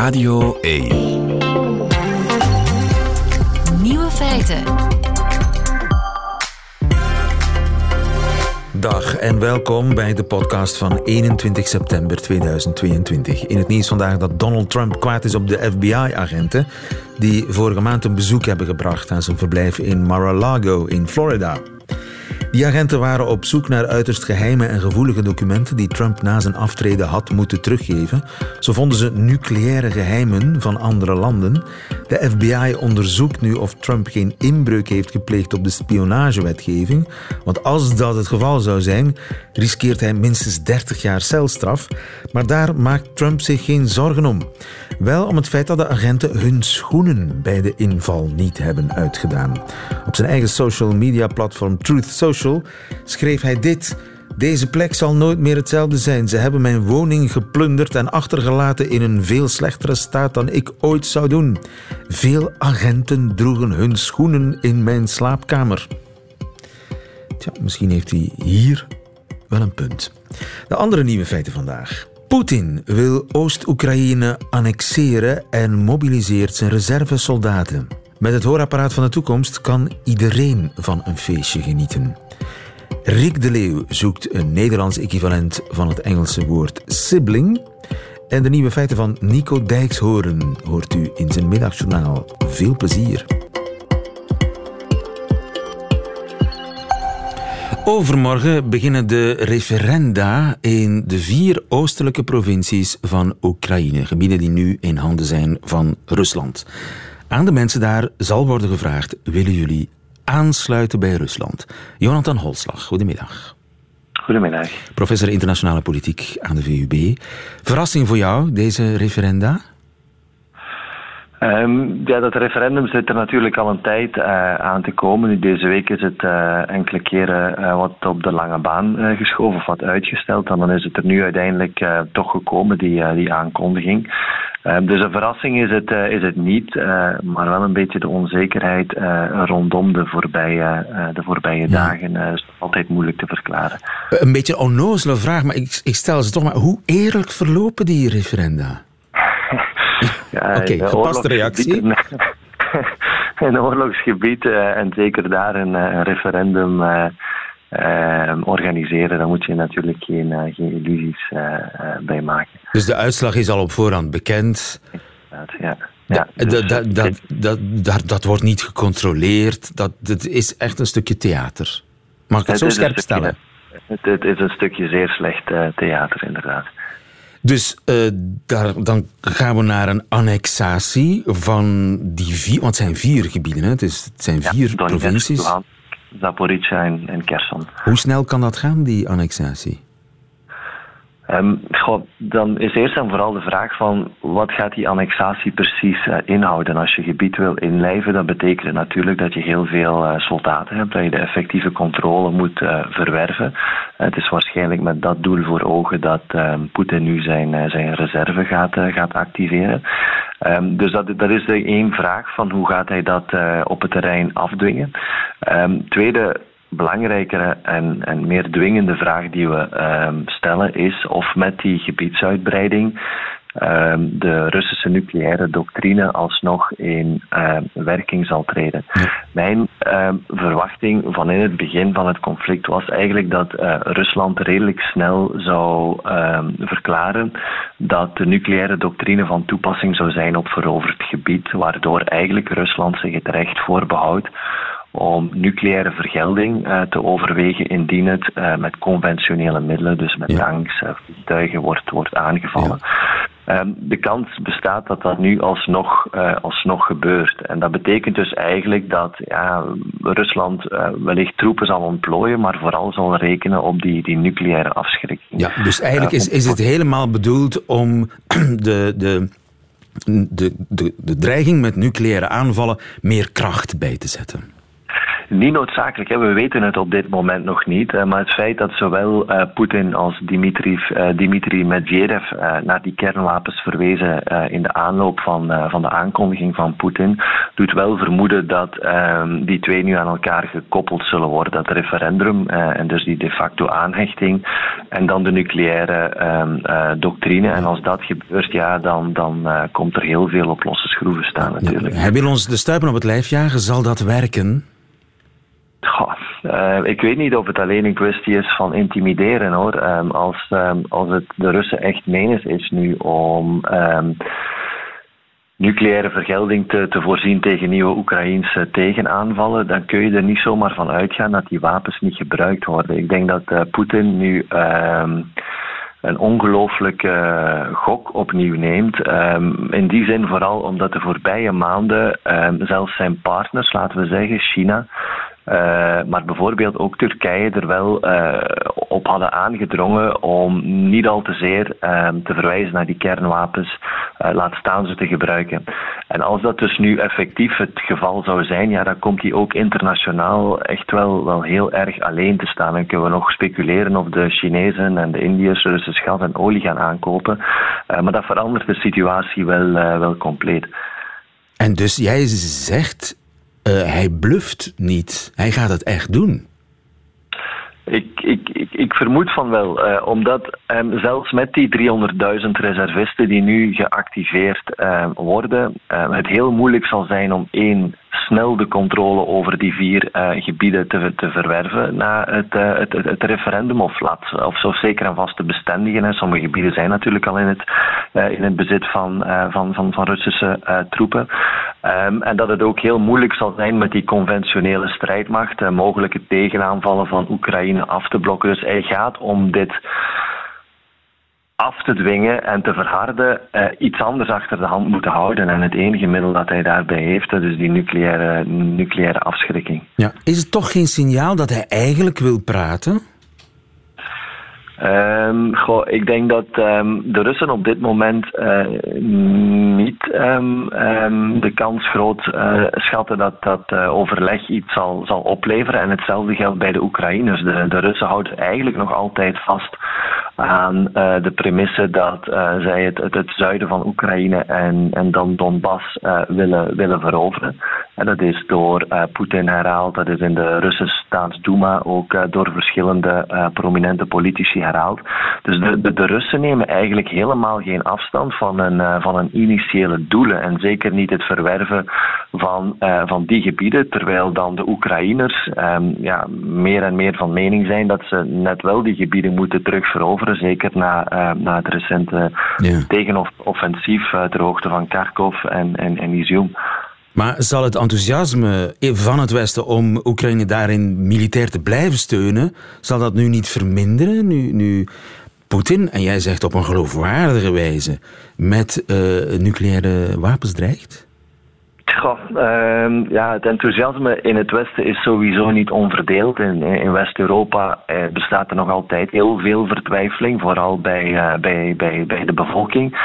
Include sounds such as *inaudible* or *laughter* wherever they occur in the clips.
Radio 1. Nieuwe feiten. Dag en welkom bij de podcast van 21 september 2022. In het nieuws vandaag dat Donald Trump kwaad is op de FBI-agenten die vorige maand een bezoek hebben gebracht aan zijn verblijf in Mar-a-Lago in Florida. Die agenten waren op zoek naar uiterst geheime en gevoelige documenten die Trump na zijn aftreden had moeten teruggeven. Zo vonden ze nucleaire geheimen van andere landen. De FBI onderzoekt nu of Trump geen inbreuk heeft gepleegd op de spionagewetgeving. Want als dat het geval zou zijn, riskeert hij minstens 30 jaar celstraf. Maar daar maakt Trump zich geen zorgen om. Wel om het feit dat de agenten hun schoenen bij de inval niet hebben uitgedaan. Op zijn eigen social media platform Truth Social schreef hij dit. Deze plek zal nooit meer hetzelfde zijn. Ze hebben mijn woning geplunderd en achtergelaten in een veel slechtere staat dan ik ooit zou doen. Veel agenten droegen hun schoenen in mijn slaapkamer. Tja, misschien heeft hij hier wel een punt. De andere nieuwe feiten vandaag. Poetin wil Oost-Oekraïne annexeren en mobiliseert zijn reservesoldaten. Met het hoorapparaat van de toekomst kan iedereen van een feestje genieten. Rick de Leeuw zoekt een Nederlands equivalent van het Engelse woord sibling. En de nieuwe feiten van Nico Dijkshoorn hoort u in zijn middagjournaal. Veel plezier. Overmorgen beginnen de referenda in de vier oostelijke provincies van Oekraïne, gebieden die nu in handen zijn van Rusland. Aan de mensen daar zal worden gevraagd: willen jullie aansluiten bij Rusland? Jonathan Holslag, goedemiddag. Goedemiddag. Professor internationale politiek aan de VUB. Verrassing voor jou, deze referenda? Um, ja, dat referendum zit er natuurlijk al een tijd uh, aan te komen. Deze week is het uh, enkele keren uh, wat op de lange baan geschoven of wat uitgesteld. En dan is het er nu uiteindelijk toch gekomen, die, die aankondiging. Ehm, dus een verrassing is het, is het niet, maar wel een beetje de onzekerheid rondom de voorbije, de voorbije dagen is altijd moeilijk te verklaren. Een beetje een onnozele vraag, maar ik, ik stel ze toch maar. Hoe eerlijk verlopen die referenda? *laughs* Ja, Oké, okay, gepaste reactie. *laughs* In oorlogsgebied en zeker daar een, een referendum uh, uh, organiseren, daar moet je natuurlijk geen, geen illusies bij maken. Dus de uitslag is al op voorhand bekend. Ja. Ja, dus dat, dat, dat, dat, wordt niet gecontroleerd. Dat, dat is echt een stukje theater. Mag ik het, het zo scherp stukje, stellen? Het, het, is een stukje zeer slecht theater, inderdaad. Dus uh, daar, dan gaan we naar een annexatie van die vier, want het zijn vier gebieden, hè? Het, is, het zijn vier ja, provincies. Zaporizhia en, en Kherson. Hoe snel kan dat gaan, die annexatie? Um, goh, dan is eerst en vooral de vraag van wat gaat die annexatie precies uh, inhouden? Als je gebied wil inlijven, dat betekent natuurlijk dat je heel veel uh, soldaten hebt, dat je de effectieve controle moet uh, verwerven. het is waarschijnlijk met dat doel voor ogen dat ehm, Poetin nu zijn, zijn reserve gaat, gaat activeren. Um, dus dat, is de één vraag van hoe gaat hij dat op het terrein afdwingen. tweede belangrijkere en, en meer dwingende vraag die we um, stellen is of met die gebiedsuitbreiding de Russische nucleaire doctrine alsnog in uh, werking zal treden. Mijn verwachting van in het begin van het conflict was eigenlijk dat uh, Rusland redelijk snel zou verklaren dat de nucleaire doctrine van toepassing zou zijn op veroverd gebied, waardoor eigenlijk Rusland zich het recht voorbehoudt om nucleaire vergelding uh, te overwegen indien het uh, met conventionele middelen, dus met Ja. tanks, uh, vliegtuigen, wordt, wordt aangevallen. Ehm, de kans bestaat dat dat nu alsnog, uh, alsnog gebeurt. En dat betekent dus eigenlijk dat ja, Rusland uh, wellicht troepen zal ontplooien, maar vooral zal rekenen op die, die nucleaire afschrikking. Ja, dus eigenlijk is, is het helemaal bedoeld om *clears throat* de, de, de, de, de dreiging met nucleaire aanvallen meer kracht bij te zetten. Niet noodzakelijk, hè. we weten het op dit moment nog niet. Maar het feit dat zowel Poetin als Dimitri, Dimitri Medvedev naar die kernwapens verwezen in de aanloop van, van de aankondiging van Poetin, doet wel vermoeden dat ehm, die twee nu aan elkaar gekoppeld zullen worden. Dat referendum en dus die de facto aanhechting en dan de nucleaire ehm, doctrine. En als dat gebeurt, ja, dan, dan komt er heel veel op losse schroeven staan natuurlijk. hij wil ons de stuipen op het lijf jagen. Zal dat werken? Uh, ik weet niet of het alleen een kwestie is van intimideren hoor. Um, als, um, als het de Russen echt menens is nu om um, nucleaire vergelding te, te voorzien tegen nieuwe Oekraïnse tegenaanvallen, dan kun je er niet zomaar van uitgaan dat die wapens niet gebruikt worden. Ik denk dat uh, Poetin nu een ongelooflijke gok opnieuw neemt. In die zin vooral omdat de voorbije maanden zelfs zijn partners, laten we zeggen, China, maar bijvoorbeeld ook Turkije er wel uh, op hadden aangedrongen om niet al te zeer uh, te verwijzen naar die kernwapens, eh, laat staan ze te gebruiken. En als dat dus nu effectief het geval zou zijn, ja, dan komt die ook internationaal echt wel, wel heel erg alleen te staan. Dan kunnen we nog speculeren of de Chinezen en de Indiërs Russisch gas en olie gaan aankopen. maar dat verandert de situatie wel, wel compleet. En dus jij zegt uh, hij bluft niet. Hij gaat het echt doen. Ik, ik, ik, ik vermoed van wel, uh, omdat zelfs met die 300.000 reservisten die nu geactiveerd uh, worden, het heel moeilijk zal zijn om één snel de controle over die vier uh, gebieden te, te verwerven na het, uh, het, het, referendum of, laat, of zo zeker en vaste bestendigen. Hè. Sommige gebieden zijn natuurlijk al in het, uh, in het bezit van, van, van, van Russische troepen. Um, en dat het ook heel moeilijk zal zijn met die conventionele strijdmacht, mogelijke tegenaanvallen van Oekraïne af te blokken. Dus hij gaat om dit af te dwingen en te verharden, uh, iets anders achter de hand moeten houden. En het enige middel dat hij daarbij heeft, dat is die nucleaire, nucleaire afschrikking. Ja. Is het toch geen signaal dat hij eigenlijk wil praten? Um, ik denk dat um, de Russen op dit moment uh, niet um, de kans groot uh, schatten dat dat uh, overleg iets zal, zal opleveren. En hetzelfde geldt bij de Oekraïners. De, de Russen houden eigenlijk nog altijd vast aan de premisse dat zij het, het, zuiden van Oekraïne en, en dan Donbass willen, willen veroveren. En dat is door Poetin herhaald, dat is in de Russische staatsduma ook door verschillende prominente politici herhaald. Dus de, de, de, Russen nemen eigenlijk helemaal geen afstand van een, uh, van een initiële doelen. En zeker niet het verwerven van, uh, van die gebieden. Terwijl dan de Oekraïners um, ja, meer en meer van mening zijn dat ze net wel die gebieden moeten terugveroveren. Zeker na, uh, na het recente yeah. tegenoffensief ter hoogte van Kharkov en, en, en Izium. Maar zal het enthousiasme van het Westen om Oekraïne daarin militair te blijven steunen, zal dat nu niet verminderen? Nu, nu Poetin, en jij zegt op een geloofwaardige wijze, met uh, nucleaire wapens dreigt? Goh, uh, ja, het enthousiasme in het Westen is sowieso niet onverdeeld. In, in West-Europa eh, bestaat er nog altijd heel veel vertwijfeling, vooral bij, uh, bij, bij, de bevolking.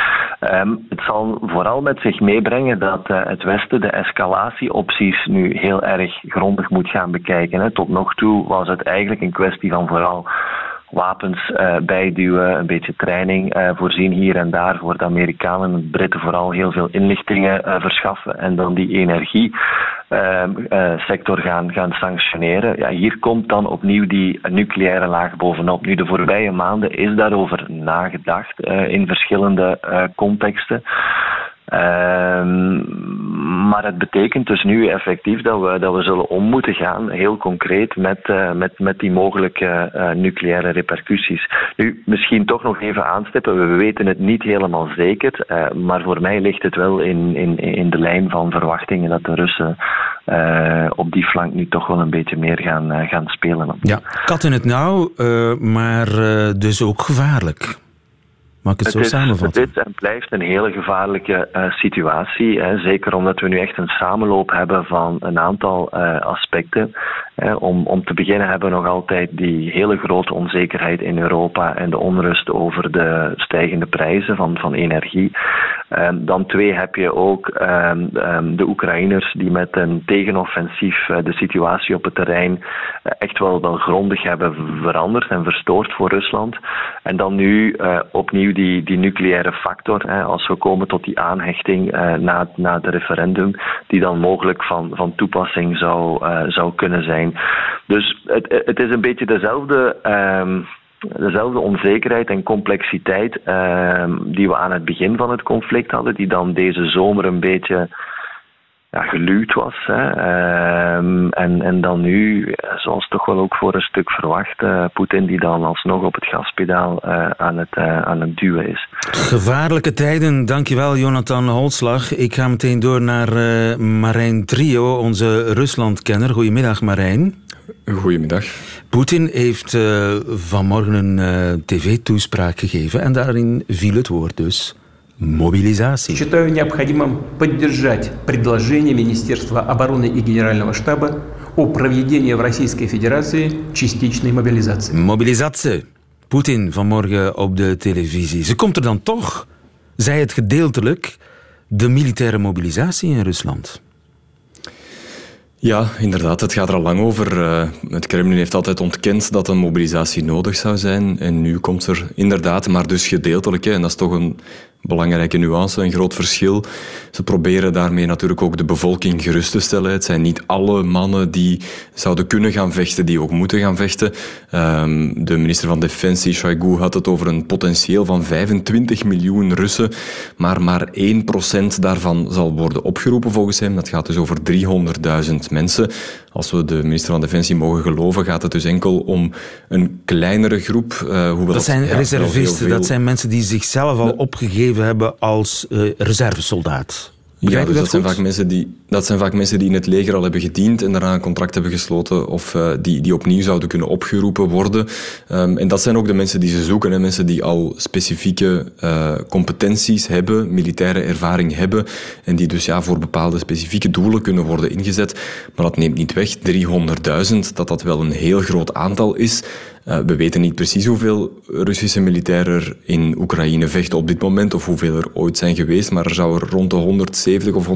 Um, het zal vooral met zich meebrengen dat uh, het Westen de escalatieopties nu heel erg grondig moet gaan bekijken. Hè. Tot nog toe was het eigenlijk een kwestie van vooral wapens uh, bijduwen, een beetje training uh, voorzien hier en daar voor de Amerikanen en Britten vooral heel veel inlichtingen uh, verschaffen en dan die energiesector gaan, gaan sanctioneren. Ja, hier komt dan opnieuw die nucleaire laag bovenop. Nu, de voorbije maanden is daarover nagedacht in verschillende contexten. Um, maar het betekent dus nu effectief dat we, dat we zullen om moeten gaan, heel concreet, met, uh, met, met die mogelijke uh, nucleaire repercussies. Nu, misschien toch nog even aanstippen, we weten het niet helemaal zeker, uh, maar voor mij ligt het wel in, in, in de lijn van verwachtingen dat de Russen op die flank nu toch wel een beetje meer gaan, gaan spelen. Ja, kat in het nauw, maar dus ook gevaarlijk. Mag ik het, zo is, samenvatten? Het is en blijft een hele gevaarlijke uh, situatie. Hè. Zeker omdat we nu echt een samenloop hebben van een aantal uh, aspecten. Om, om te beginnen hebben we nog altijd die hele grote onzekerheid in Europa en de onrust over de stijgende prijzen van, van energie. Ehm, dan twee heb je ook ehm, ehm, de Oekraïners die met een tegenoffensief uh, de situatie op het terrein uh, echt wel, wel grondig hebben veranderd en verstoord voor Rusland. En dan nu uh, opnieuw die, die nucleaire factor, als we komen tot die aanhechting na, na de referendum, die dan mogelijk van, van toepassing zou, zou kunnen zijn. Dus het, het is een beetje dezelfde dezelfde onzekerheid en complexiteit uh, die we aan het begin van het conflict hadden, die dan deze zomer een beetje ja, geluwd was. Hè. Uh, en, en dan nu, zoals toch wel ook voor een stuk verwacht, uh, Poetin die dan alsnog op het gaspedaal uh, aan, het, uh, aan het duwen is. Gevaarlijke tijden, dankjewel Jonathan Holslag. Ik ga meteen door naar Marijn Trio, onze Ruslandkenner. Goedemiddag Marijn. Goedemiddag. Poetin heeft uh, vanmorgen een uh, tv-toespraak gegeven en daarin viel het woord dus мобилизации. Считаю необходимым поддержать предложение Министерства обороны и Генерального штаба о проведении в Российской Федерации частичной мобилизации. Mobilisatie. Poetin vanmorgen op de televisie. Ze komt er dan toch, zei het gedeeltelijk, de militaire mobilisatie in Rusland. Ja, inderdaad. Het gaat er al lang over. Uh, het Kremlin heeft altijd ontkend dat een mobilisatie nodig zou zijn. En nu komt er inderdaad, maar dus gedeeltelijk. Hè, en dat is toch een belangrijke nuance, een groot verschil. Ze proberen daarmee natuurlijk ook de bevolking gerust te stellen. Het zijn niet alle mannen die zouden kunnen gaan vechten, die ook moeten gaan vechten. Um, de minister van Defensie, Shoigu, had het over een potentieel van 25 miljoen Russen. Maar maar 1% daarvan zal worden opgeroepen volgens hem. Dat gaat dus over 300.000 mensen. Als we de minister van Defensie mogen geloven, gaat het dus enkel om een kleinere groep. Uh, hoewel dat zijn ja, reservisten, dat zijn mensen die zichzelf al opgegeven hebben als uh, reservesoldaat. Ja, dus dat, zijn vaak mensen die, dat zijn vaak mensen die in het leger al hebben gediend en daarna een contract hebben gesloten of uh, die, die opnieuw zouden kunnen opgeroepen worden. Um, en dat zijn ook de mensen die ze zoeken. Hè. Mensen die al specifieke uh, competenties hebben, militaire ervaring hebben en die dus ja, voor bepaalde specifieke doelen kunnen worden ingezet. Maar dat neemt niet weg, 300.000, dat dat wel een heel groot aantal is. Uh, we weten niet precies hoeveel Russische militairen in Oekraïne vechten op dit moment, of hoeveel er ooit zijn geweest, maar er zou rond de 170 of 180.000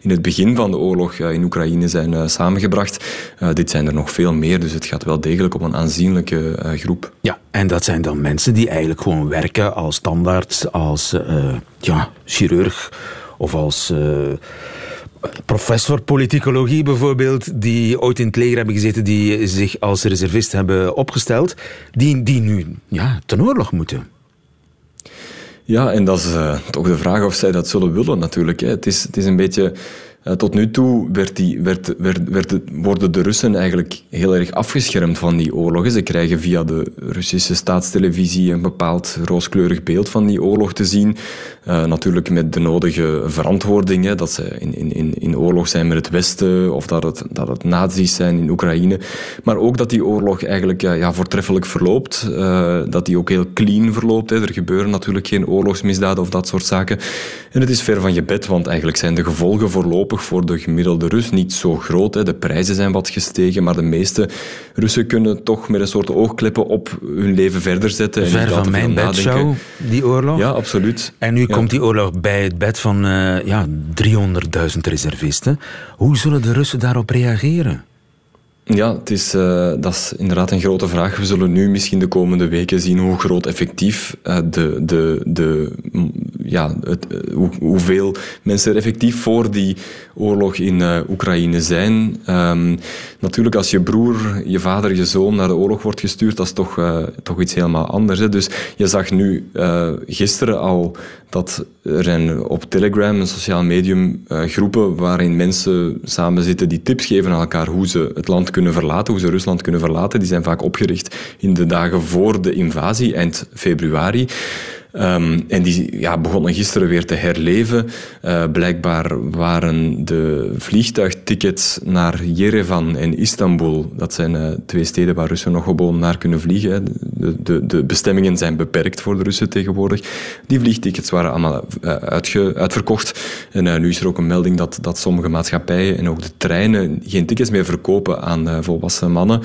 in het begin van de oorlog in Oekraïne zijn uh, samengebracht. dit zijn er nog veel meer, dus het gaat wel degelijk om een aanzienlijke groep. Ja, en dat zijn dan mensen die eigenlijk gewoon werken als standaard, als ja, chirurg of als professor politicologie bijvoorbeeld, die ooit in het leger hebben gezeten, die zich als reservist hebben opgesteld, die, die nu ja, ten oorlog moeten. Ja, en dat is uh, toch de vraag of zij dat zullen willen natuurlijk. Hè. Het, is, het is een beetje tot nu toe werd die, werd, werd, worden de Russen eigenlijk heel erg afgeschermd van die oorlog. Ze krijgen via de Russische staatstelevisie een bepaald rooskleurig beeld van die oorlog te zien. Uh, natuurlijk met de nodige verantwoording, hè, dat ze in, in, in oorlog zijn met het Westen of dat het, dat het nazi's zijn in Oekraïne. Maar ook dat die oorlog eigenlijk ja, voortreffelijk verloopt. dat die ook heel clean verloopt. Hè. Er gebeuren natuurlijk geen oorlogsmisdaden of dat soort zaken. En het is ver van je bed, want eigenlijk zijn de gevolgen voorlopig voor de gemiddelde Rus niet zo groot. Hè. De prijzen zijn wat gestegen, maar de meeste Russen kunnen toch met een soort oogkleppen op hun leven verder zetten. Ver van mijn bedshow, die oorlog. Ja, absoluut. En nu komt die oorlog bij het bed van uh, ja, 300.000 reservisten. Hoe zullen de Russen daarop reageren? Ja, het is, uh, dat is inderdaad een grote vraag. We zullen nu misschien de komende weken zien hoe groot effectief uh, de, de, de, ja, het, hoe, hoeveel mensen er effectief voor die oorlog in Oekraïne zijn. Um, natuurlijk, als je broer, je vader, je zoon naar de oorlog wordt gestuurd, dat is toch, toch iets helemaal anders. Hè? Dus je zag nu gisteren al dat er zijn op Telegram, een sociaal medium, groepen waarin mensen samen zitten die tips geven aan elkaar hoe ze het land kunnen verlaten, hoe ze Rusland kunnen verlaten. Die zijn vaak opgericht in de dagen voor de invasie, eind februari. Um, en die ja, begonnen gisteren weer te herleven. Uh, blijkbaar waren de vliegtuigtickets naar Yerevan en Istanbul, dat zijn uh, twee steden waar Russen nog gewoon naar kunnen vliegen. De, de, de, bestemmingen zijn beperkt voor de Russen tegenwoordig. Die vliegtickets waren allemaal uitge, uitverkocht. En nu is er ook een melding dat, dat sommige maatschappijen en ook de treinen geen tickets meer verkopen aan volwassen mannen.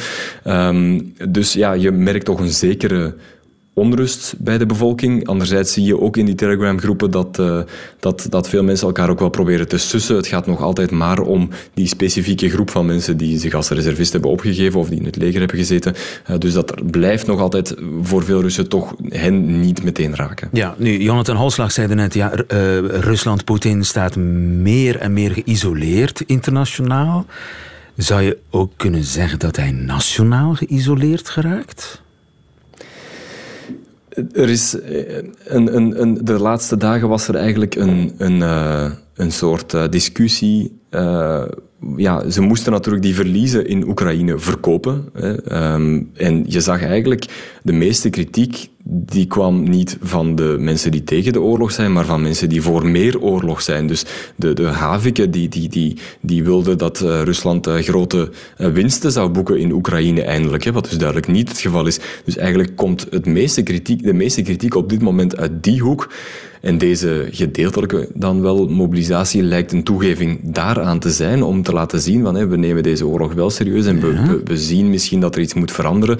Um, dus ja, je merkt toch een zekere onrust bij de bevolking. Anderzijds zie je ook in die Telegram-groepen dat, uh, dat, dat veel mensen elkaar ook wel proberen te sussen. Het gaat nog altijd maar om die specifieke groep van mensen die zich als reservist hebben opgegeven of die in het leger hebben gezeten. Uh, dus dat blijft nog altijd voor veel Russen toch hen niet meteen raken. Ja, nu, Jonathan Holslag zei net, ja, uh, Rusland, Poetin staat meer en meer geïsoleerd internationaal. Zou je ook kunnen zeggen dat hij nationaal geïsoleerd geraakt? Er is een, een, een, de laatste dagen was er eigenlijk een, een, uh, een soort uh, discussie. Ja, ze moesten natuurlijk die verliezen in Oekraïne verkopen. Hè. Um, en je zag eigenlijk de meeste kritiek die kwam niet van de mensen die tegen de oorlog zijn, maar van mensen die voor meer oorlog zijn. Dus de, de Haviken die, die, die, die wilden dat uh, Rusland uh, grote uh, winsten zou boeken in Oekraïne eindelijk, hè, wat dus duidelijk niet het geval is. Dus eigenlijk komt het meeste kritiek, de meeste kritiek op dit moment uit die hoek. En deze gedeeltelijke dan wel mobilisatie lijkt een toegeving daaraan te zijn om te laten zien van hé, we nemen deze oorlog wel serieus en we, we, we zien misschien dat er iets moet veranderen.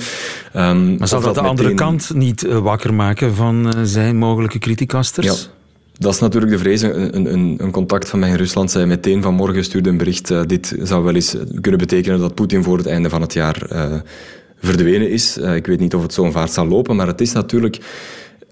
Um, maar zal dat, dat de andere kant niet wakker maken van zijn mogelijke kritiekasters? Ja. Dat is natuurlijk de vrees. Een, een, een, contact van mij in Rusland zei meteen vanmorgen stuurde een bericht. Uh, dit zou wel eens kunnen betekenen dat Poetin voor het einde van het jaar verdwenen is. Ik weet niet of het zo'n vaart zal lopen, maar het is natuurlijk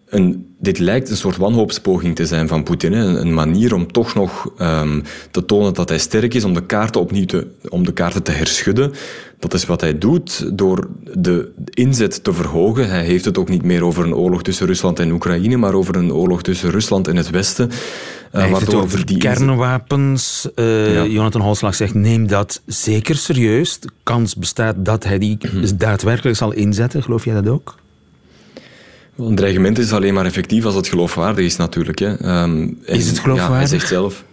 een, dit lijkt een soort wanhoopspoging te zijn van Poetin. Een, een, manier om toch nog um, te tonen dat hij sterk is, om de kaarten opnieuw te, om de kaarten te herschudden. Dat is wat hij doet door de inzet te verhogen. Hij heeft het ook niet meer over een oorlog tussen Rusland en Oekraïne, maar over een oorlog tussen Rusland en het Westen. Uh, hij heeft het over die kernwapens. Uh, ja. Jonathan Holslag zegt, neem dat zeker serieus. De kans bestaat dat hij die daadwerkelijk zal inzetten. Geloof jij dat ook? Een dreigement is alleen maar effectief als het geloofwaardig is, natuurlijk. Hè. Um, is het geloofwaardig? Ja, hij zegt zelf.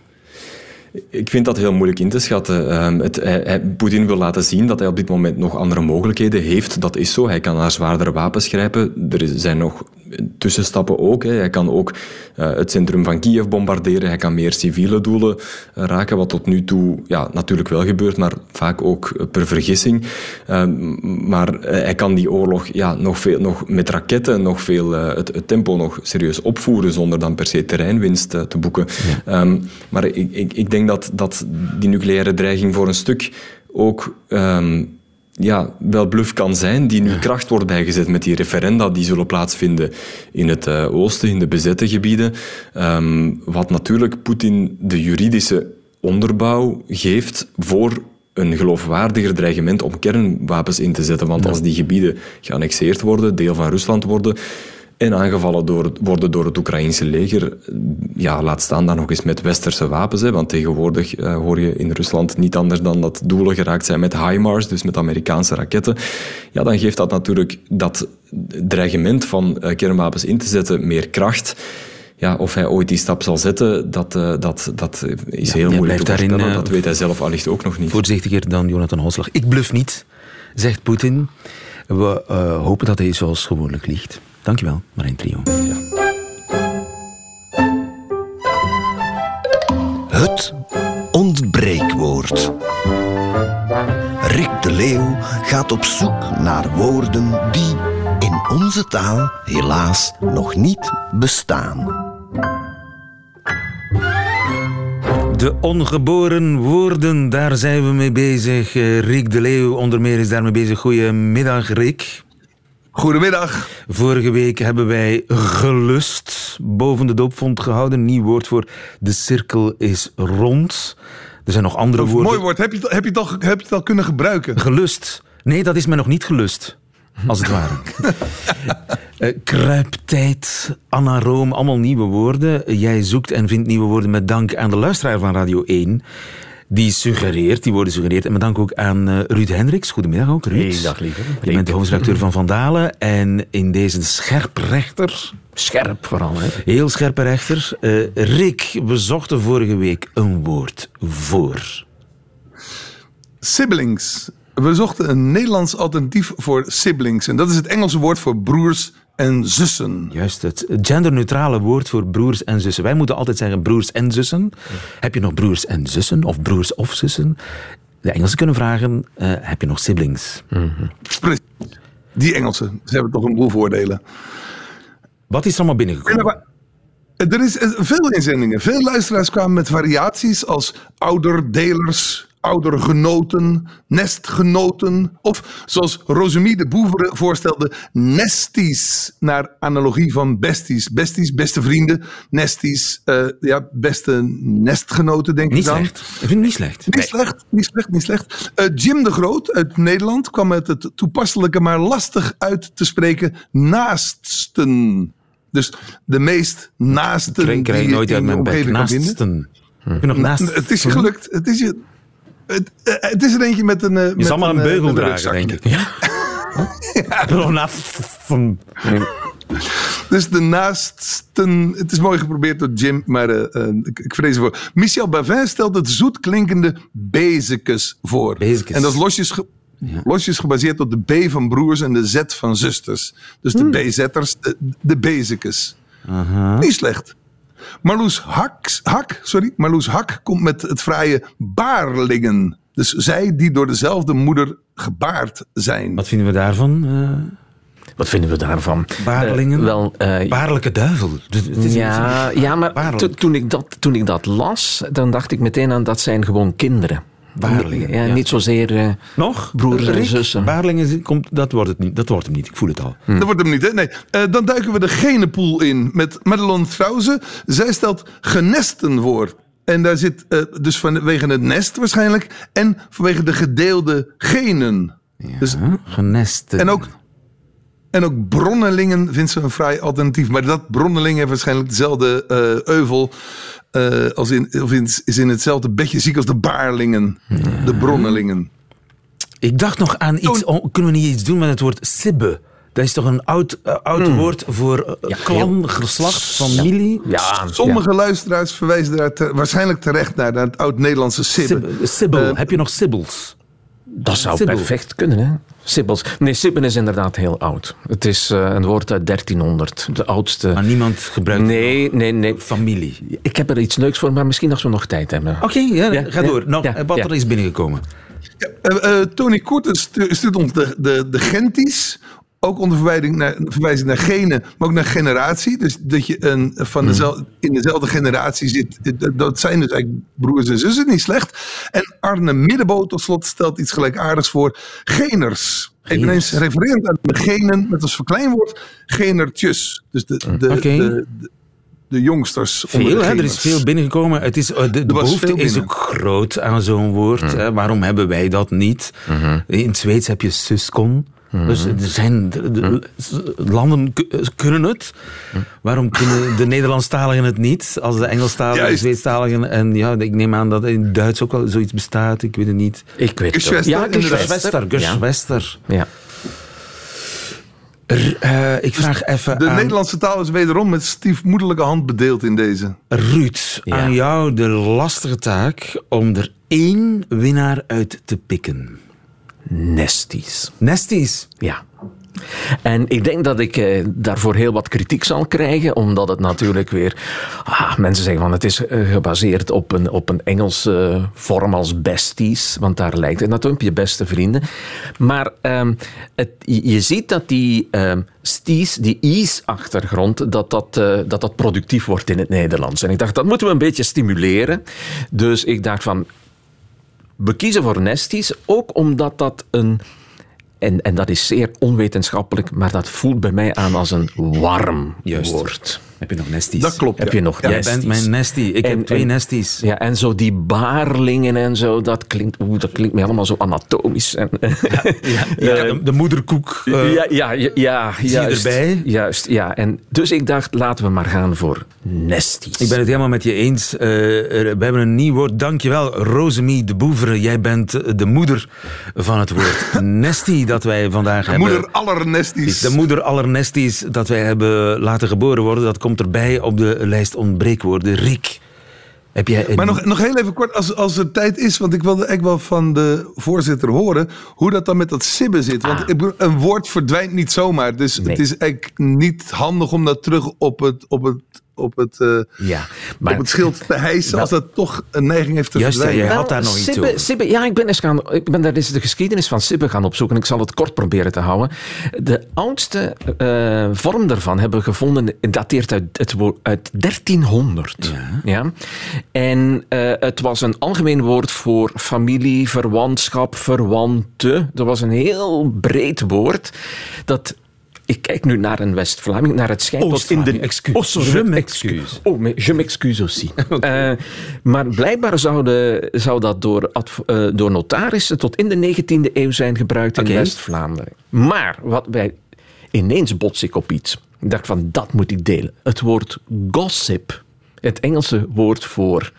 Ik vind dat heel moeilijk in te schatten. Um, het, hij, hij, Poetin wil laten zien dat hij op dit moment nog andere mogelijkheden heeft. Dat is zo. Hij kan naar zwaardere wapens grijpen. Er zijn nog tussenstappen ook. Hè. Hij kan ook uh, het centrum van Kiev bombarderen. Hij kan meer civiele doelen uh, raken, wat tot nu toe ja, natuurlijk wel gebeurt, maar vaak ook per vergissing. Uh, maar hij kan die oorlog ja, nog, veel, nog met raketten nog veel het, het, tempo nog serieus opvoeren zonder dan per se terreinwinst te boeken. Ja. Um, maar ik, ik, ik denk dat, dat die nucleaire dreiging voor een stuk ook um, ja, wel bluff kan zijn, die nu kracht wordt bijgezet met die referenda die zullen plaatsvinden in het uh, oosten, in de bezette gebieden. Um, wat natuurlijk Poetin de juridische onderbouw geeft voor een geloofwaardiger dreigement om kernwapens in te zetten. Want als die gebieden geannexeerd worden, deel van Rusland worden, en aangevallen door, worden door het Oekraïnse leger. Ja, laat staan dan nog eens met westerse wapens. Hè, want tegenwoordig uh, hoor je in Rusland niet anders dan dat doelen geraakt zijn met HIMARS, dus met Amerikaanse raketten. Ja, dan geeft dat natuurlijk dat dreigement van uh, kernwapens in te zetten meer kracht. Ja, of hij ooit die stap zal zetten, dat, uh, dat, dat is ja, heel moeilijk te. Daarin, dat weet hij zelf allicht ook nog niet. Voorzichtiger dan Jonathan Holslag. Ik bluf niet, zegt Poetin. We hopen dat hij zoals gewoonlijk ligt. Dankjewel, Marijn Trio. Ja. Het ontbreekwoord. Rick de Leeuw gaat op zoek naar woorden die in onze taal helaas nog niet bestaan. De ongeboren woorden, daar zijn we mee bezig. Rick de Leeuw onder meer is daarmee bezig. Goedemiddag, Rick. Goedemiddag. Vorige week hebben wij gelust boven de doopvond gehouden. Nieuw woord voor de cirkel is rond. Er zijn nog andere woorden. Mooi woord. Heb je, heb, je het al, heb je het al kunnen gebruiken? Gelust. Nee, dat is mij nog niet gelust. Als het ware. uh, *laughs* kruiptijd, anaroom, allemaal nieuwe woorden. Jij zoekt en vindt nieuwe woorden met dank aan de luisteraar van Radio 1 die suggereert, die worden suggereerd. En met dank ook aan uh, Ruud Hendricks. Goedemiddag ook, Ruud. Hey, dag lieve. Je bent de hoofdredacteur van Vandalen. En in deze scherprechter... Scherp vooral, hè? Heel scherpe rechter. Uh, Rick, we zochten vorige week een woord voor. Siblings. We zochten een Nederlands alternatief voor siblings. En dat is het Engelse woord voor broers en zussen. Juist, het genderneutrale woord voor broers en zussen. Wij moeten altijd zeggen broers en zussen. Heb je nog broers en zussen? Of broers of zussen? De Engelsen kunnen vragen, uh, heb je nog siblings? Mm -hmm. Die Engelsen, ze hebben toch een boel voordelen. Wat is er allemaal binnengekomen? Er Er is eh, veel inzendingen. Veel luisteraars kwamen met variaties als ouderdelers, oudergenoten, nestgenoten. Of zoals Rosemie de Boevere voorstelde, nesties. Naar analogie van besties. Besties, beste vrienden. Nesties, eh, ja, beste nestgenoten denk Niet ik dan. slecht. Ik vind het niet slecht. Niet slecht, niet slecht, niet slecht. Eh, Jim de Groot uit Nederland kwam met het toepasselijke, maar lastig uit te spreken naaststen. Dus de meest naasten Ik krijg die nooit uit mijn bek. Naasten. Je nog naast? Het is gelukt. Het is je... Het, eh, het is er eentje met een. eh, Je met zal maar een eh, beugel dragen, denk ik. *laughs* Ja. Nog naasten. Dus de naasten. Het is mooi geprobeerd door Jim, maar ik, ik vrees ervoor. Michel Bavin stelt het zoet klinkende bezekes voor. Bezekes. En dat is losjes, ge- losjes gebaseerd op de B van broers en de Z van zusters. Dus de BZ'ers, de, de bezekes. Niet slecht. Marloes Hak, Hak, sorry, Marloes Hak komt met het fraaie baarlingen. Dus zij die door dezelfde moeder gebaard zijn. Wat vinden we daarvan? eh Wat vinden we daarvan? Baarlingen? Eh, wel, eh, Baarlijke duivel. Dus het is- ja, ja, maar to- toen, ik dat, toen ik dat las, dan dacht ik meteen aan dat zijn gewoon kinderen. Baarlingen, Ja, ja. Niet zozeer eh, Nog? broers en zussen. Baarlingen komt, dat wordt het niet. Dat wordt hem niet. Ik voel het al. Dat wordt hem niet, hè? Nee. Eh, dan duiken we de genenpool in met Madelon Trauze. Zij stelt genesten voor. En daar zit eh, dus vanwege het nest waarschijnlijk. En vanwege de gedeelde genen. Dus? Genesten. en, ook, en ook bronnelingen vindt ze een vrij alternatief. Maar dat bronnelingen heeft waarschijnlijk dezelfde eh, euvel. eh, als in, of in, is in hetzelfde bedje ziek als de baarlingen. De bronnelingen. Ik dacht nog aan iets. Oh, kunnen we niet iets doen met het woord sibbe? Dat is toch een oud, eh, oud woord voor uh, klan, geslacht, familie? Ja, Sommige luisteraars verwijzen daar te- waarschijnlijk terecht naar, naar het oud-Nederlandse sibbe. Sib- Sibbel. Heb je nog sibbels? Dat zou Sibbel. perfect kunnen, hè? Sibbels. Nee, sibben is inderdaad heel oud. Het is eh, een woord uit 1300. De oudste. Maar niemand gebruikt Nee, nee, nee. familie. Ik heb er iets leuks voor, maar misschien als we nog tijd hebben. Oké, ja, Ja, ga ja, door. Ja, eh, wat ja. er is binnengekomen. Eh, eh, Tony Koerten stu- stuurt ons de, de, de Genties. Ook onder verwijzing naar, verwijzing naar genen, maar ook naar generatie. Dus dat je een, van dezelfde, in dezelfde generatie zit. eh, dat- zijn dus eigenlijk broers en zussen, niet slecht. En Arne Middenboot tot slot stelt iets gelijkaardigs voor. Geners. Eveneens refererend aan de genen met als verkleinwoord genertjes. Dus de, de, Oké. de, de, de jongsters. onder Veel, de hè? er is veel binnengekomen. Het is, eh, de behoefte is ook groot aan zo'n woord. hè. Waarom hebben wij dat niet? In het Zweeds heb je Dus er zijn de- de- landen ku- kunnen het. Waarom kunnen de *laughs* Nederlandstaligen het niet? Als de Engelstaligen, de. Zweedstaligen en ja, ik neem aan dat in Duits ook wel zoiets bestaat. Ik weet het niet. Ik weet het ook. Geschwester, Ja, inderdaad. Geschwester, Ja. Geschwester. Ja. Er, eh, ik vraag even De aan Nederlandse taal is wederom met stiefmoederlijke hand bedeeld in deze. Ruud, Ja. aan jou de lastige taak om er één winnaar uit te pikken. Nesties. Nesties. Ja. En ik denk dat ik eh, daarvoor heel wat kritiek zal krijgen, omdat het natuurlijk weer. Ah, mensen zeggen van het is eh, gebaseerd op een, op een Engelse vorm als besties, want daar lijkt het natuurlijk op je beste vrienden. Maar ehm, het, je ziet dat die ehm sties, die is-achtergrond, dat dat, eh, dat dat productief wordt in het Nederlands. En ik dacht, dat moeten we een beetje stimuleren. Dus ik dacht van, we kiezen voor nesties, ook omdat dat een. En, en dat is zeer onwetenschappelijk, maar dat voelt bij mij aan als een warm Juist. woord. Heb je nog nesties? Dat klopt. Heb ja. je nog Jij nesties? bent mijn nestie. Ik En- heb twee en- nesties. Ja, en zo die baarlingen en zo, dat klinkt, oeh, dat klinkt me allemaal zo anatomisch. En, *laughs* Ja, de, de moederkoek. eh, ja, ja, ja, ja, je juist, erbij? Juist, ja. En dus ik dacht, laten we maar gaan voor nesties. Ik ben het helemaal met je eens. Eh, we hebben een nieuw woord. Dankjewel, Rosemie de Boevere. Jij bent de moeder van het woord *laughs* nestie dat wij vandaag hebben. Moeder aller nesties. De moeder aller nesties dat wij hebben laten geboren worden, dat komt erbij op de lijst ontbreekwoorden. Rick, heb jij... een- Maar nog, nog heel even kort, als, als er tijd is, want ik wilde echt wel van de voorzitter horen hoe dat dan met dat sibben zit. Want bedoel, een woord verdwijnt niet zomaar. Dus Nee. het is eigenlijk niet handig om dat terug op het, op het op het, uh, ja, maar, op het schild *laughs* te hijsen als dat toch een neiging heeft te Juist, verdwijnen. jij had daar nog iets Sibbe, over. Sibbe, ja, ik ben, eens gaan, ik ben daar eens de geschiedenis van Sibbe gaan opzoeken. Ik zal het kort proberen te houden. De oudste uh, vorm daarvan hebben we gevonden, dateert uit, het, uit 1300. Ja. ja? En uh, het was een algemeen woord voor familie, verwantschap, verwanten. Dat was een heel breed woord dat ik kijk nu naar een West-Vlaming, naar het schijnt tot in de. Oh, je m'excuse. Oh, mais je m'excuse aussi. *laughs* okay. uh, maar blijkbaar zou, de, zou dat door, uh, door notarissen tot in de 19e eeuw zijn gebruikt in. West-Vlaanderen. Maar wat wij ineens bots ik op iets. Ik dacht van dat moet ik delen. Het woord gossip, het Engelse woord voor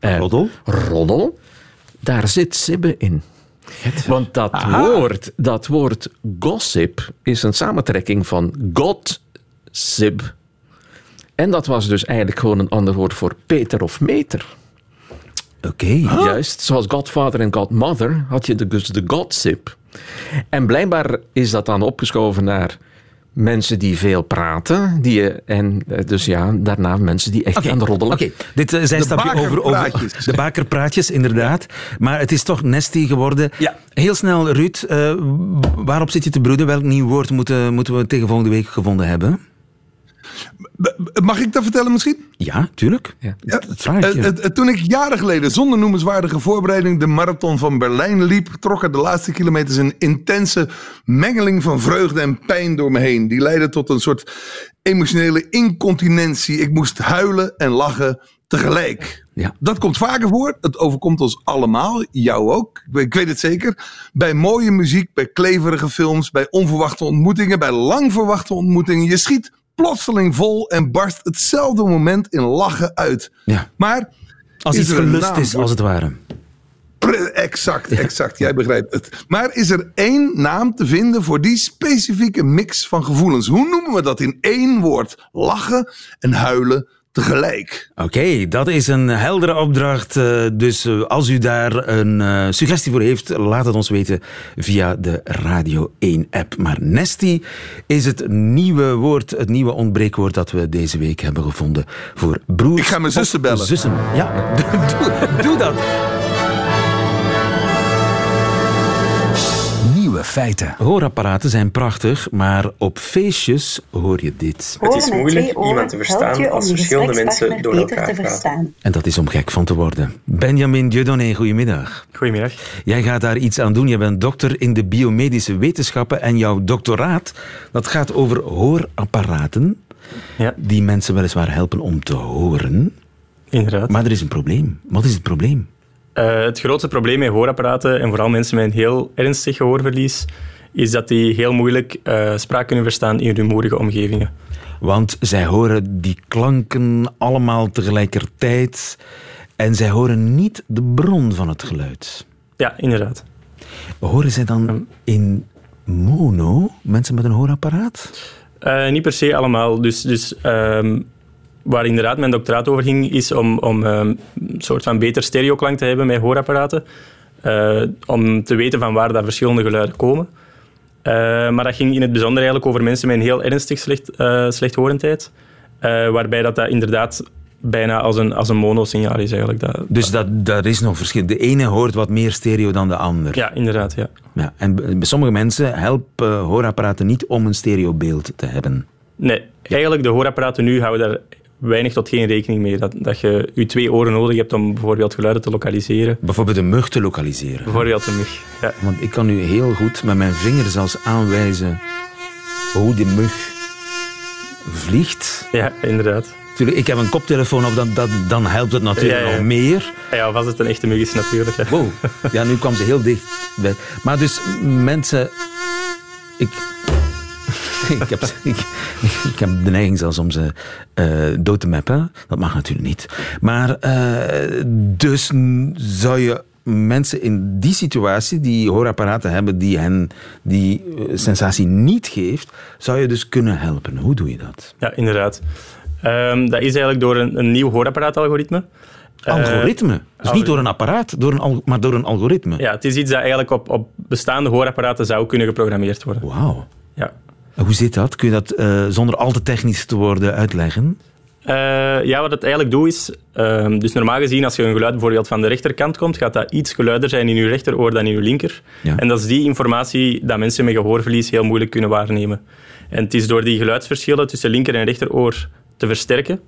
uh, roddel. roddel, daar zit sibbe in. Want dat woord, dat woord gossip is een samentrekking van gossip. En dat was dus eigenlijk gewoon een ander woord voor Peter of meter. Oké. Okay. Juist, zoals Godfather en Godmother had je dus de gossip. En blijkbaar is dat dan opgeschoven naar mensen die veel praten. Die, en dus ja, daarna mensen die echt okay. gaan roddelen. Oké, okay. dit uh, zijn stapje over, over de bakerpraatjes, inderdaad. Maar het is toch Nestie geworden. Ja. Heel snel, Ruud, uh, waarop zit je te broeden? Welk nieuw woord moeten, moeten we tegen volgende week gevonden hebben? Mag ik dat vertellen misschien? Ja, tuurlijk. Ja. Ja, uh, uh, toen ik jaren geleden zonder noemenswaardige voorbereiding de marathon van Berlijn liep, trok er de laatste kilometers een intense mengeling van vreugde en pijn door me heen. Die leidde tot een soort emotionele incontinentie. Ik moest huilen en lachen tegelijk. Ja. Dat komt vaker voor. Het overkomt ons allemaal. Jou ook. Ik weet het zeker. Bij mooie muziek, bij kleverige films, bij onverwachte ontmoetingen, bij lang verwachte ontmoetingen. Je schiet plotseling vol en barst hetzelfde moment in lachen uit. Ja. Maar als iets gelust is, als het ware. Exact, exact. Jij begrijpt het. Maar is er één naam te vinden voor die specifieke mix van gevoelens? Hoe noemen we dat in één woord? Lachen en huilen tegelijk. Oké, okay, dat is een heldere opdracht. Dus als u daar een uh, suggestie voor heeft, laat het ons weten via de Radio 1-app. Maar Nesty is het nieuwe woord, het nieuwe ontbreekwoord dat we deze week hebben gevonden voor broers. Ik ga mijn zussen bellen. Zussen, ja, *laughs* doe, doe dat. Feiten. Hoorapparaten zijn prachtig, maar op feestjes hoor je dit. Het is moeilijk iemand te verstaan als verschillende mensen door elkaar praten. En dat is om gek van te worden. Benjamin Dieudonné, goedemiddag. Goedemiddag. Jij gaat daar iets aan doen. Je bent dokter in de biomedische wetenschappen en jouw doctoraat dat gaat over hoorapparaten ja. die mensen weliswaar helpen om te horen. Inderdaad. Maar er is een probleem. Wat is het probleem? Uh, het grootste probleem met hoorapparaten, en vooral mensen met een heel ernstig gehoorverlies, is dat die heel moeilijk uh, spraak kunnen verstaan in rumoerige omgevingen. Want zij horen die klanken allemaal tegelijkertijd en zij horen niet de bron van het geluid. Ja, inderdaad. Horen zij dan in mono, mensen met een hoorapparaat? Uh, niet per se allemaal. Dus, dus um, waar inderdaad mijn doctoraat over ging, is om, om um, een soort van beter stereoklank te hebben met hoorapparaten. Uh, om te weten van waar dat verschillende geluiden komen. Uh, maar dat ging in het bijzonder eigenlijk over mensen met een heel ernstig slecht, uh, slechthorendheid. waarbij dat, dat inderdaad bijna als een, als een monosignaal is eigenlijk. Dat, dus dat, dat is nog verschil. De ene hoort wat meer stereo dan de ander. Ja, inderdaad. Ja. Ja, en bij sommige mensen helpen hoorapparaten niet om een stereobeeld te hebben. Nee, eigenlijk de hoorapparaten nu houden daar weinig tot geen rekening mee. Dat, dat je je twee oren nodig hebt om bijvoorbeeld geluiden te lokaliseren. Bijvoorbeeld een mug te lokaliseren. Bijvoorbeeld een mug, ja. Want ik kan nu heel goed met mijn vinger zelfs aanwijzen hoe die mug vliegt. Ja, inderdaad. Tuurlijk, ik heb een koptelefoon op, dan, dan, dan helpt het natuurlijk Ja, ja. nog meer. Ja, of als het een echte mug is natuurlijk. Ja. Wow, ja, nu kwam ze heel dicht. bij. Maar dus mensen... Ik, *laughs* ik, heb, ik, ik heb de neiging zelfs om ze eh, dood te mappen. Dat mag natuurlijk niet. Maar eh, dus zou je mensen in die situatie, die hoorapparaten hebben die hen die eh, sensatie niet geeft, zou je dus kunnen helpen. Hoe doe je dat? Ja, inderdaad. Ehm, dat is eigenlijk door een, een nieuw hoorapparaat-algoritme. Algoritme? Dus niet door een apparaat, door een, maar door een algoritme. ja, het is iets dat eigenlijk op, op bestaande hoorapparaten zou kunnen geprogrammeerd worden. Wauw. Ja. Hoe zit dat? Kun je dat eh, zonder al te technisch te worden uitleggen? ja, wat het eigenlijk doet is... Ehm, dus normaal gezien, als je een geluid bijvoorbeeld van de rechterkant komt, gaat dat iets geluider zijn in je rechteroor dan in je linker. En dat is die informatie dat mensen met gehoorverlies heel moeilijk kunnen waarnemen. En het is door die geluidsverschillen tussen linker en rechteroor te versterken,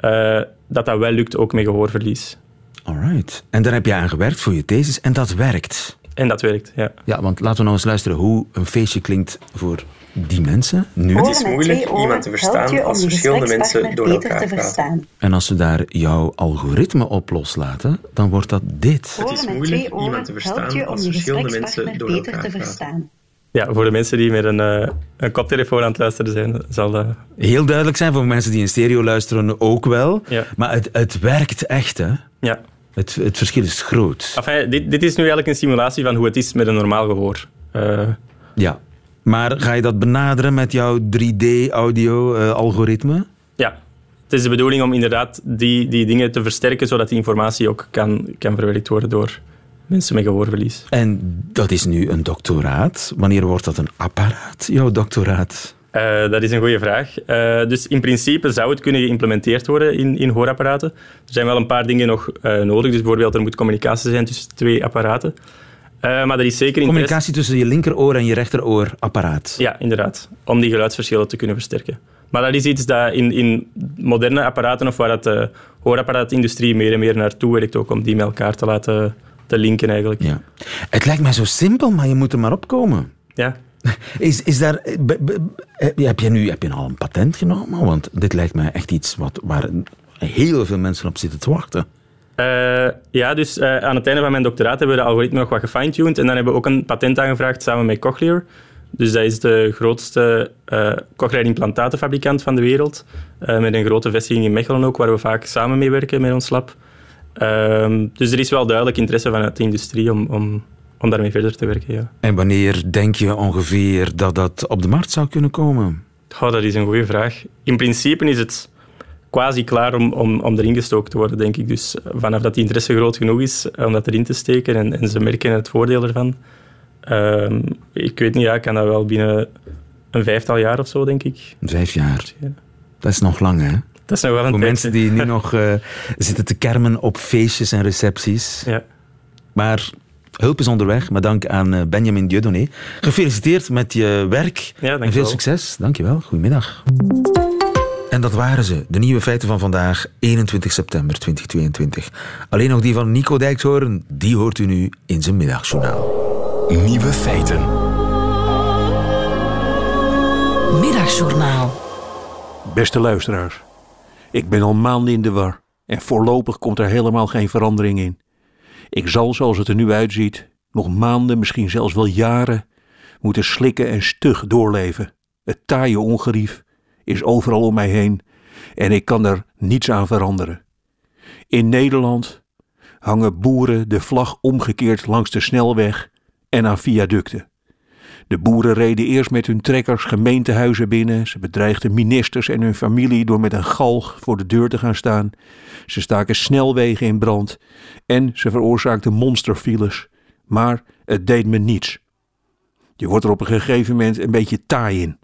uh, dat dat wel lukt ook met gehoorverlies. Alright. En daar heb je aan gewerkt voor je thesis en dat werkt. En dat werkt, ja. Ja, want laten we nou eens luisteren hoe een feestje klinkt voor die mensen nu. Het is moeilijk iemand te verstaan als verschillende mensen door elkaar praten. En als we daar jouw algoritme op loslaten, dan wordt dat dit. Het is moeilijk iemand te verstaan als verschillende mensen door elkaar praten. Ja, voor de mensen die met een, uh, een koptelefoon aan het luisteren zijn, zal dat... Heel duidelijk zijn, voor mensen die in stereo luisteren ook wel. Ja. Maar het, het werkt echt, hè? Ja. Het, het verschil is groot. Enfin, dit, dit is nu eigenlijk een simulatie van hoe het is met een normaal gehoor. Uh... Ja. Maar ga je dat benaderen met jouw 3D-audio-algoritme? Eh, ja. Het is de bedoeling om inderdaad die, die dingen te versterken, zodat die informatie ook kan, kan verwerkt worden door mensen met gehoorverlies. En dat is nu een doctoraat. Wanneer wordt dat een apparaat, jouw doctoraat? Uh, dat is een goede vraag. Uh, dus in principe zou het kunnen geïmplementeerd worden in, in hoorapparaten. Er zijn wel een paar dingen nog uh, nodig. Dus bijvoorbeeld, er moet communicatie zijn tussen twee apparaten. maar er is zeker Communicatie tussen je linkeroor en je rechteroor apparaat. Ja, inderdaad. Om die geluidsverschillen te kunnen versterken. Maar dat is iets dat in, in moderne apparaten, of waar dat de hoorapparaatindustrie meer en meer naartoe werkt, ook om die met elkaar te laten te linken eigenlijk. Ja. Het lijkt mij zo simpel, maar je moet er maar opkomen. Ja. *laughs* Is, is daar, heb je nu heb je al een patent genomen? Want dit lijkt mij echt iets wat, waar heel veel mensen op zitten te wachten. Uh, ja, dus aan het einde van mijn doctoraat hebben we de algoritme nog wat gefine-tuned. En dan hebben we ook een patent aangevraagd samen met Cochlear. Dus dat is de grootste uh, cochlear implantatenfabrikant van de wereld. met een grote vestiging in Mechelen ook, waar we vaak samen mee werken met ons lab. Ehm, dus er is wel duidelijk interesse vanuit de industrie om, om, om daarmee verder te werken. Ja. En wanneer denk je ongeveer dat dat op de markt zou kunnen komen? Oh, dat is een goede vraag. In principe is het quasi klaar om, om, om erin gestoken te worden, denk ik. Dus vanaf dat die interesse groot genoeg is om dat erin te steken en, en ze merken het voordeel ervan. Uh, ik weet niet, ja, ik kan dat wel binnen een vijftal jaar of zo, denk ik. Vijf jaar? Dat is nog lang, hè? Dat is nog wel een Voor mensen die nu nog uh, zitten te kermen op feestjes en recepties. Ja. Maar hulp is onderweg, maar dank aan eh, Benjamin Dieudonné. Gefeliciteerd met je werk ja, en veel succes. Dankjewel, goedemiddag. En dat waren ze, de nieuwe feiten van vandaag, 21 september 2022. Alleen nog die van Nico Dijkshoorn, die hoort u nu in zijn middagjournaal. Nieuwe feiten. Middagjournaal. Beste luisteraars. Ik ben al maanden in de war en voorlopig komt er helemaal geen verandering in. Ik zal, zoals het er nu uitziet, nog maanden, misschien zelfs wel jaren, moeten slikken en stug doorleven. Het taaie ongerief is overal om mij heen en ik kan er niets aan veranderen. In Nederland hangen boeren de vlag omgekeerd langs de snelweg en aan viaducten. De boeren reden eerst met hun trekkers gemeentehuizen binnen. Ze bedreigden ministers en hun familie door met een galg voor de deur te gaan staan. Ze staken snelwegen in brand en ze veroorzaakten monsterfiles. Maar het deed me niets. Je wordt er op een gegeven moment een beetje taai in.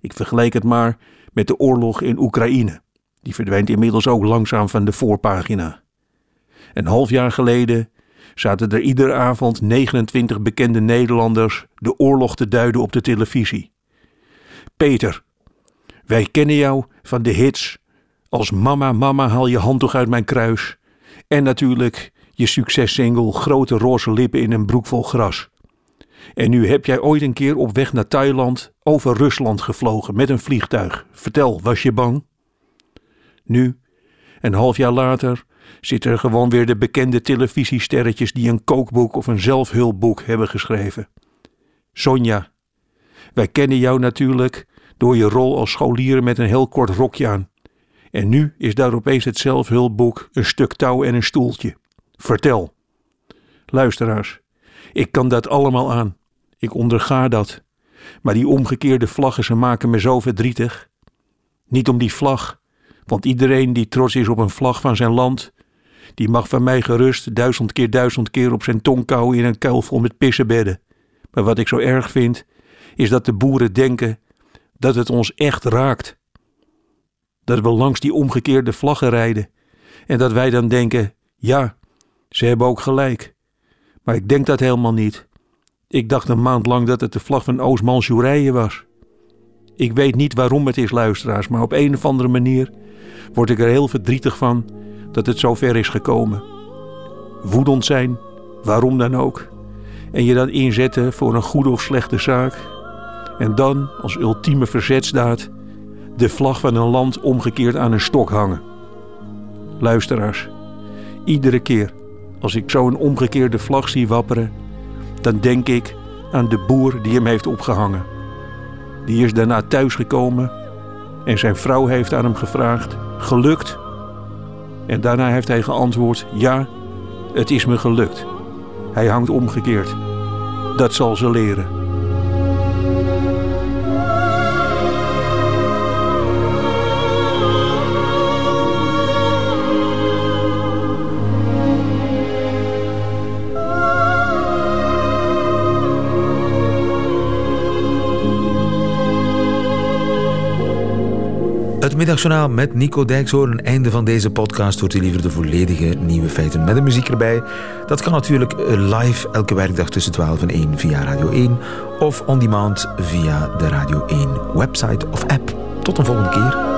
Ik vergelijk het maar met de oorlog in Oekraïne. Die verdwijnt inmiddels ook langzaam van de voorpagina. Een half jaar geleden zaten er iedere avond 29 bekende Nederlanders de oorlog te duiden op de televisie. Peter, wij kennen jou van de hits als Mama, Mama, haal je handdoek uit mijn kruis. En natuurlijk je successingle Grote roze lippen in een broek vol gras. En nu heb jij ooit een keer op weg naar Thailand over Rusland gevlogen met een vliegtuig. Vertel, was je bang? Nu, een half jaar later, zitten er gewoon weer de bekende televisiesterretjes die een kookboek of een zelfhulpboek hebben geschreven. Sonja, wij kennen jou natuurlijk door je rol als scholier met een heel kort rokje aan. En nu is daar opeens het zelfhulpboek een stuk touw en een stoeltje. Vertel. Luisteraars, ik kan dat allemaal aan. Ik onderga dat. Maar die omgekeerde vlaggen, ze maken me zo verdrietig. Niet om die vlag, want iedereen die trots is op een vlag van zijn land, die mag van mij gerust duizend keer duizend keer op zijn tong kauwen in een kuil vol met pissenbedden. Maar wat ik zo erg vind, is dat de boeren denken dat het ons echt raakt. Dat we langs die omgekeerde vlaggen rijden. En dat wij dan denken: ja, ze hebben ook gelijk. Maar ik denk dat helemaal niet. Ik dacht een maand lang dat het de vlag van Oost-Manchurije was. Ik weet niet waarom het is, luisteraars, maar op een of andere manier word ik er heel verdrietig van dat het zo ver is gekomen. Woedend zijn, waarom dan ook. En je dan inzetten voor een goede of slechte zaak. En dan, als ultieme verzetsdaad, de vlag van een land omgekeerd aan een stok hangen. Luisteraars, iedere keer als ik zo'n omgekeerde vlag zie wapperen, dan denk ik aan de boer die hem heeft opgehangen. Die is daarna thuisgekomen en zijn vrouw heeft aan hem gevraagd: Gelukt? En daarna heeft hij geantwoord: Ja, het is me gelukt. Hij hangt omgekeerd. Dat zal ze leren. Middagjournaal met Nico Dijkshoorn. Einde van deze podcast. Hoort u liever de volledige nieuwe feiten met de muziek erbij. Dat kan natuurlijk live elke werkdag tussen 12 en 1 via Radio 1 of on demand via de Radio 1 website of app. Tot een volgende keer.